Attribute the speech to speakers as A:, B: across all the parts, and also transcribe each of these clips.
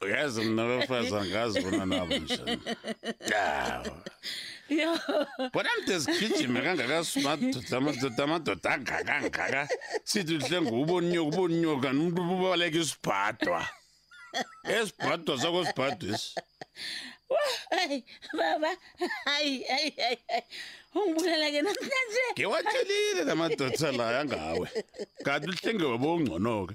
A: uyazi mna abafazi angazi bona nabo njani Yo. bona mde sigijime kangakasumadoda amadoda amadoda angaka angaka sithi uhle ngubonyoka ubonyoka nomuntu ubaleka isibhadwa esibhadwa sakho sibhadwesi
B: Hey, baba. Hayi, hayi, hayi. hayi. Ungibulala ke namhlanje.
A: ngiwatshelile la madoda layo angawe kanti uhlenge wabongcono-ke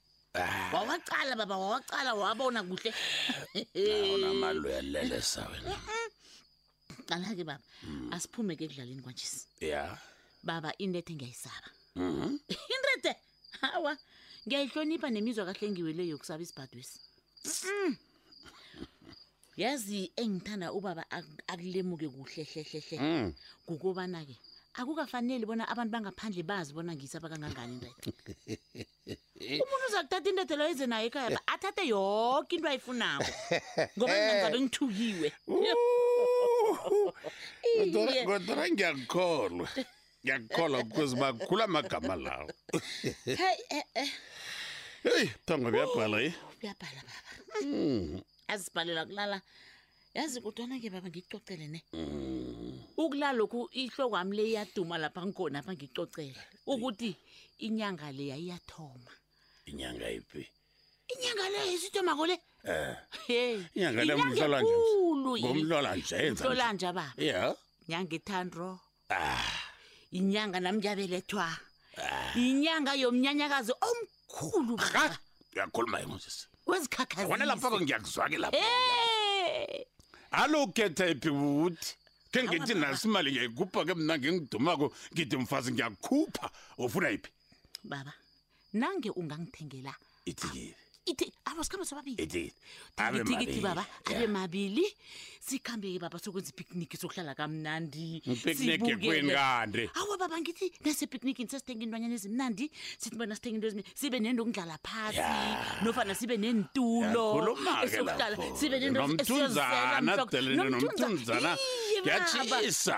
A: wawaqala
B: baba wawaqala wabona kuhle
A: unamalwelelesa wena
B: qala-ke baba hmm. asiphume ke ekudlaleni kwanjesi
A: ya
B: baba intethe ngiyayisaba
A: mhm.
B: intethe hawa ngiyayihlonipha nemizwa kahle engiweleyo yokusaba isibhadwesi yazi engithanda ubaba akulemuke kuhle hlehlehlehle
A: hmm.
B: kukobana-ke akukafaneli bona abantu bangaphandle bazi bona ngisaba kangangani intethe umuntu uzakuthatha indoda leyo ize nayo ekhaya ba- athathe yoke into ayifunako ngoba mina ngizabe ngithukiwe Kodwa- Iye.
A: kodwa ngiyakukholwa ngiyakukholwa because makhulu amagama lawo
B: Hey, eh, eh,
A: heyi thongo buyabhala yi
B: kuyabhala baba
A: Mm.
B: azibhalela kulala yazi kodwana ke baba ngikucocele ne Mm. ukula lokhu ihlokwami le iyaduma lapha ngikhona apha ngicocele ukuthi inyanga le yayiyathoma
A: inyanga iphi
B: inyanga le yesithomako le
A: Eh,
B: Hey,
A: inyanga le
B: inyanga
A: ngumhlolanja
B: ekulu,
A: ngumhlolanja yenza nje.
B: mhlolanja baba
A: ya
B: nyanga ethandro inyanga nami ngiyabelethwa inyanga yomnyanyakazi omkhulu baba.
A: uyakhuluma moses
B: wezikhakhazisa
A: wena lapho ke ngiyakuzwake lapho
B: Eh!
A: alo ukhetha iphi ukuthi ke ngithi nasimali ngiyayikupha ke mna ngengidumako ngithi mfazi ngiyakukhupha ufuna iphi
B: baba nange ungangithengela
A: ithikile
B: ithi alo sikhambe sobabili
A: ithikile abe
B: tikiti
A: mabili.
B: baba abe Yeah. mabili sikhambe-ke baba sokwenza ipicnic sokuhlala kamnandi
A: Ipicnic
B: sibukele.
A: yekwini kanti.
B: awa baba ngithi nasepicnicini sesithenga intwanyana ezimnandi sithi bona sithenga into ezimnandi sibe nento okudlala phasi
A: Yeah.
B: nofana sibe nentulo
A: Yakhuluma-ke
B: esokuhlala
A: lapho.
B: sibe nento
A: Nomthunzana, Delele, nomthunzana. Iye,
B: baba.
A: Ngiyatjhisa.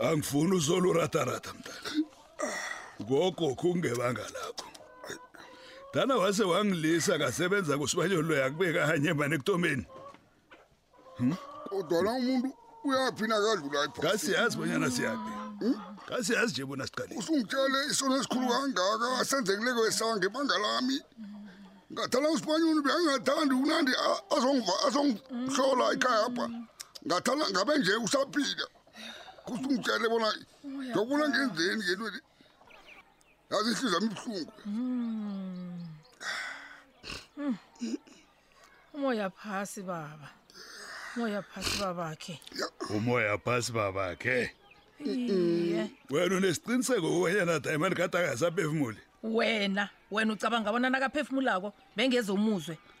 C: angifuni uzolo rataratha mntana gogo kungebanga lakho dana wase wangilisa ngasebenza kusibanyolo yakubeka hanye mane ekutomeni
D: hmm? kodwa na umuntu uyaphi nakadlula ipho
C: kasiyazi bonyana siyaphi hmm? kasiyazi nje bona siqalile
D: usungitshele isono esikhulu kangaka asenzekileko esanga ngebanga lami ngathala usibanyoni beyangingathandi unandi azongihlola ikhaya apha ngathala ngabe nje usaphila kusingitshele bona ngiyokubona ngenzeni ngento le yazi ihliziyo yami ibuhlungu Hmm.
E: umoya phasi baba umoya phasi babakhe
C: umoya phasi babakhe
E: iye
C: wena unesiqiniseko kobanyana dayimani kade akasabevumuli
E: wena wena ucabanga bona nakaphefumulako
D: bengeze
C: umuzwe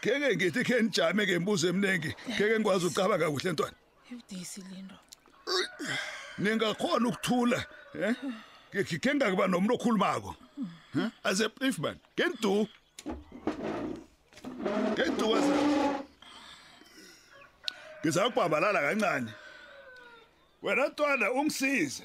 C: ngeke ngithi khe nijame ke mbuzo eminingi ngeke ngikwazi ucabanga kuhle ntwana
E: ibudisi lento
C: ningakhona ukuthula eh? ngikhe ngakuba nomuntu okhulumako eh? as a brief man ngendu ngendu wasa ngizakubhambalala kancane wena ntwana ungisize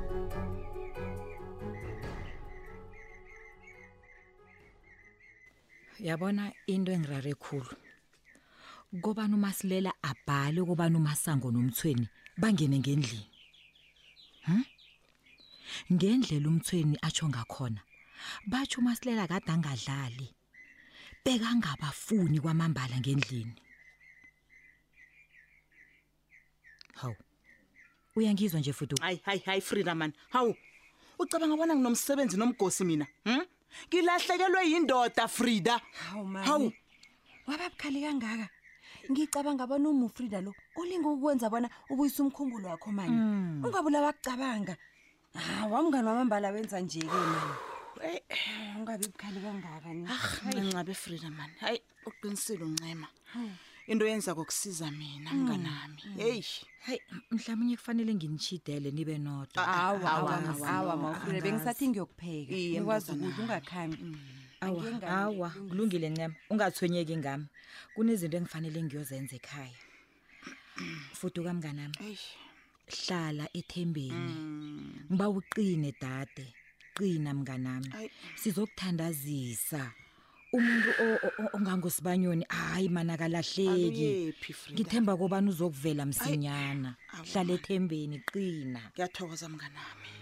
F: yabona into engirare khulu kobana umasilela abhale kobana umasango nomthweni bangene ngendlini hm ngendlela umthweni atsho ngakhona batsho umasilela kade angadlali bekangabafuni kwamambala ngendlini hawu uyangizwa nje fudu
B: hayi hayi hayi frida man hawu ucabanga bona nginomsebenzi nomgosi mina hm ngilahlekelwe yindoda frida
G: hawu mani hawu wababukhali kangaka ngicabanga bona umufrida lo ulinga ukwenza bona ubuyisa umkhumbulo wakho mani mm. ungabulawa kucabanga Ah, wamngani wamambala wenza nje ke mani. Hey, ungabi bukhali kangaka ni.
B: ncancabe frida mani hayi uqinisile uncema into yenza kokusiza mina mnganami heyi
F: hayi mhlawumunye kufanele nginitshidele nibe nodwa
G: Awa,
B: awa,
G: awa,
B: awa,
G: mawufrida bengisathi ngiyokupheka.
B: Iye,
G: Nikwazi
B: mntazana.
G: ukudla ungakhambi.
F: awa
G: Angiyengani
F: awa kulungile ncema ungathwenyeki ngami kunezinto engifanele ngiyozenza ekhaya fuduka mnganami
B: eish
F: hlala ethembeni Mm. ngiba uqine dade qina mnganami
B: Ayi.
F: sizokuthandazisa umuntu o- o- o- ongangosibanyoni hayi mana akalahleki
B: Akuyephi, Frida.
F: ngithemba kobana uzokuvela msinyana
B: Awu,
F: hlala man. ethembeni qina
B: ngiyathokoza mnganami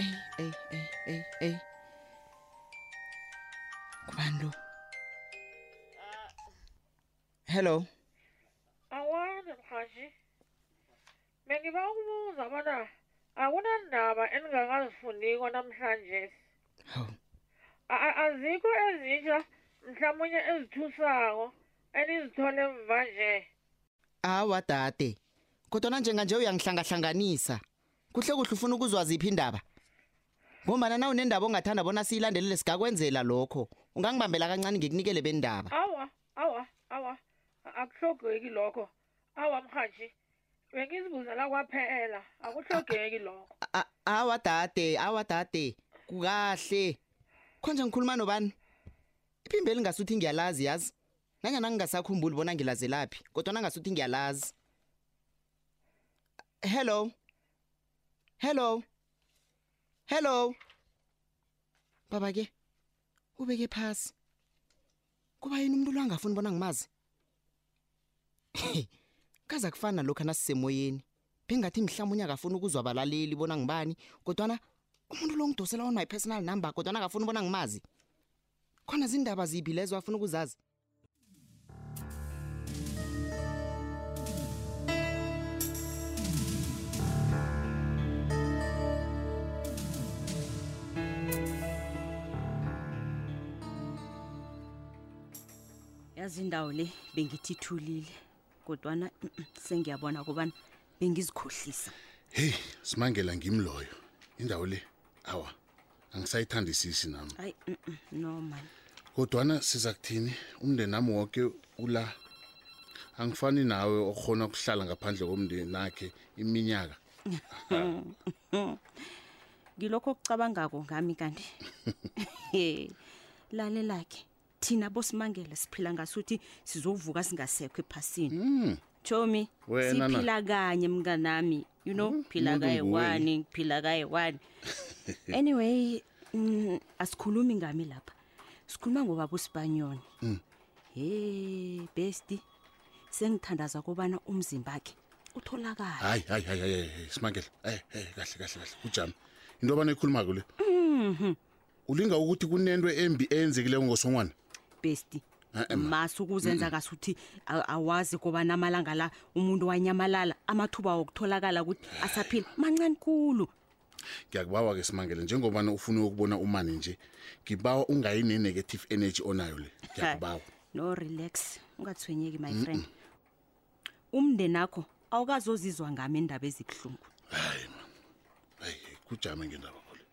B: eyi eyi eyi eyi eyi ngubani lo hello
H: Awani mhaji. Bengiba ukubuza bona akunandaba eningakazifundiko namhlanje.
B: hawu
H: A- a- Azikho ezitsha mhlawumnye ezithusako enizithole mva nje.
I: awa dade kodwana njenganje uyangihlangahlanganisa kuhle kuhle ufuna ukuzwa ziphi indaba ngombana na unendaba ongathanda bona siyilandelele singakwenzela lokho ungangibambela kancane ngikunikele bendaba
H: awa awa awa akuhlogeki lokho awa mhaji bengizibuzela kwaphela akuhlogeki lokho
I: awa dade awa dade kukahle khonje ngikhuluma nobani iphimbo elingasuthi ngiyalazi yazi nanyana ngingasakhumbuli bona ngilazelaphi kodwa nangasuthi ngiyalazi hello hello hello baba ke ubeke phasi kuba yini umuntu lwangafuni bona ngimazi kaza kufana lokho nasisemoyeni bengathi mhlawumbe unyaka afuna ukuzwa abalaleli bona ngibani kodwana umuntu lo ngidosela on my personal number kodwana akafuni bona ngimazi khona zindaba ziphi lezo afuna ukuzazi
J: yazi indawo le bengithi ithulile kodwana sengiyabona kobana bengizikhohlisa
A: heyi simangela ngimloyo indawo le awa angisayithandisisi nami
J: hayi no man
A: kodwana siza kuthini umndeni nami woke ula angifani nawe okhona ukuhlala ngaphandle komndeni nakhe iminyaka
J: ngilokho okucabangako ngami kanti lalela ke thina bosimangele siphila ngasuthi sizovuka singasekho ephasini
A: mm. chomi
J: siphila kanye mnganami you know mm.
A: phila
J: kaye wani phila kaye wani anyway mm, asikhulumi ngami lapha sikhuluma ngobaba usibanyoni
A: mm.
J: he besti sengithandaza kobana umzimba wakhe utholakala
A: hayi hayi hayi hayi simangele eh eh kahle kahle kahle ujama into abana ikhuluma kule
J: mhm
A: ulinga ukuthi kunento embi eyenzekileko ngosongwana
J: besti
A: Eh, eh, ma.
J: masi ukuzenza kasi ukuthi a- awazi kobana amalanga la umuntu wanyamalala amathuba wokutholakala ukuthi asaphila mancane kulu
A: ngiyakubawa ke simangele njengobana ufuna ukubona umani nje ngibawa ungayi ne-negative energy onayo le ngiyakubawa
J: no relax ungathwenyeki my friend umndeni akho awukazozizwa ngami indaba ezibuhlungu
A: hayi kujame ngendaba
F: khole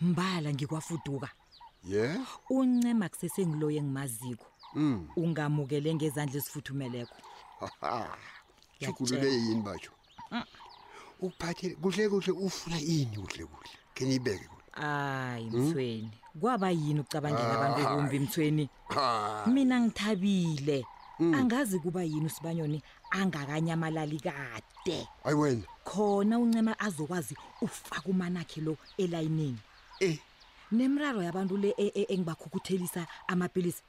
F: mbala ngikwafuduka
K: ye
F: uncema kusesengiloyo engimaziko
K: mm.
F: ungamukele ngezandla ezifuthumeleko
K: chukulule yini batsho mm. ukuphathele kuhle kuhle ufuna ini kuhle kuhle khe niyibeke
F: hayi
K: hmm?
F: mthweni kwaba yini ukucabangela
K: ah,
F: abantu ekumbi
K: mthweni
F: mina ngithabile
K: hmm.
F: angazi kuba yini usibanyoni angakanyamalali kade
K: hayi wena
F: khona uncema azokwazi ukufaka umanakhe lo elayinini
K: Eh.
F: nemraro yabantu le e- e- engibakhukhuthelisa amapilisi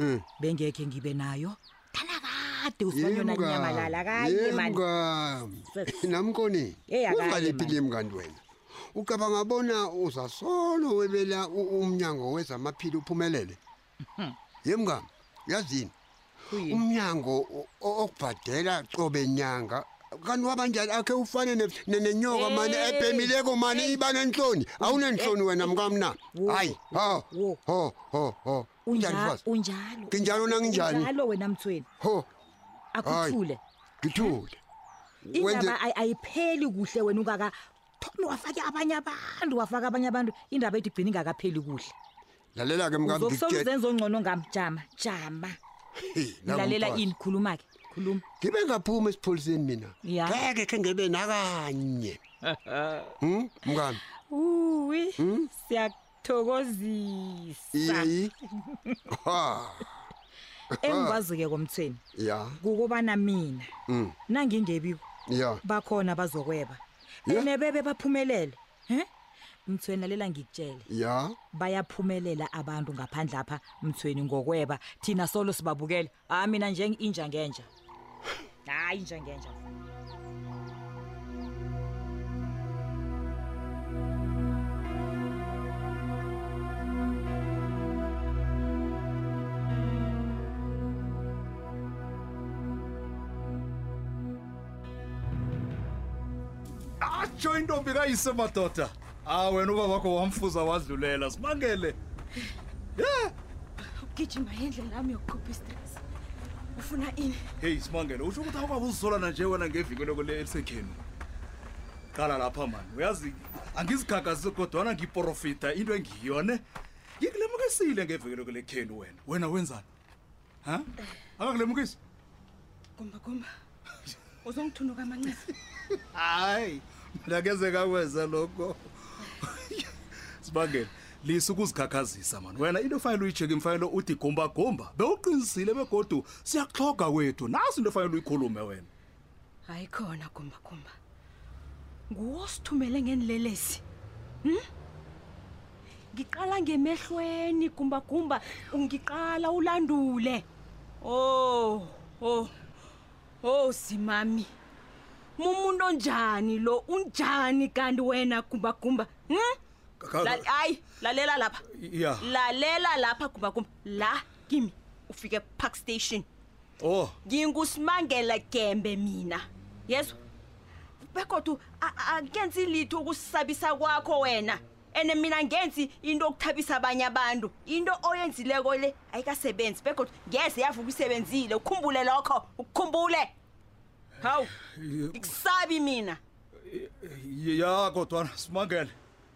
K: Eh.
F: bengekhe ngibe nayo dala kade usibanyona Yemka. nyamalala kanye mani
K: Yemka. namkoni
F: Hey, akaye,
K: uzaliphi man. lemkanti wena ucabanga bona uzasolo webela u- umnyango wezamaphilo uphumelele ye mngam yazini umnyango o- o- okubhadela cobe nyanga kanti wabanjani akhe ufane ne- ne- nenyoka mane
F: Eh,
K: ebhemileko mane
F: eh.
K: iba nentloni awunentloni wena mkamna
F: Wo,
K: hayi ho wo. ho ho ho unjani
F: Unja-
K: fazi
F: unjalo
K: Nginjalo na nginjani?
F: unjalo wena mthweni
K: ho
F: akuthule
K: ngithule Wenze-
F: indaba ay- ayipheli kuhle wena ungaka thomi wafake abanye abantu wafaka abanye abantu indaba ethi igcina ingakapheli kuhle
K: lalela ke mkambi
F: uzokusola uzenza ongcono ngamjama jama lalela ini khuluma ke khuluma
K: ngibe ngaphuma esipholiseni mina ngeke khe ngebe nakanye hm mkami
F: uwi hmm?
K: siyakuthokozisa ha
F: engikwazi-ke komthweni
K: ya
F: kukobana mina
K: hmm.
F: nangingebiko
K: ya
F: bakhona bazokweba ene bebe baphumelele He? Mthweni lalela ngikutshele.
K: ya
F: Bayaphumelela abantu ngaphandle apha Mthweni ngokweba. Thina solo sibabukela. Ah mina nje inja ngenja. Hayi inja ngenja.
C: atsho intombi kayise madoda ah wena uba wakho wamfuza wadlulela simangele ye
G: ugijima yendlela yami yokuqupha istress ufuna ini
C: heyi simangele usho ukuthi awukabe uzizolana nje wena ngeviki loko le elisekhenu qala lapha mani uyazi angizikhagazise kodwana ngiporofita into engiyo ne
L: ngikulemukisile ngeviki loko lekhenu wena wena wenzani ha abakulemukisi
J: gomba gomba uzongithunuka amancisi
L: hayi ndakeze kakwenza lokho sibangele lisa ukuzikhakhazisa mani wena into efanele uyijheke imfanelo uthi gombagomba bewuqinisile begodu siyaxhoga kwethu nasi into efanele uyikhulume wena
J: hayi khona gumbakumba nguwo osithumele ngenilelesi hm ngiqala ngemehlweni gumbagumba ungiqala ulandule o oh, o oh, o oh, simami mumuntu onjani lo unjani kanti wena gumbagumba hm hayi lalela lapha lalela lapha gumbagumba la kimi ufike park station
L: oh
J: ngingusimangela gembe mina yezwa begodu akenzi litho ukusisabisa kwakho wena ene mina ngenzi into okuthabisa abanye abantu into oyenzileko le ayikasebenzi begodu ngeze yavuka isebenzile ukhumbule lokho ukukhumbule hawu ngikusabi mina
L: ya kodwana simangele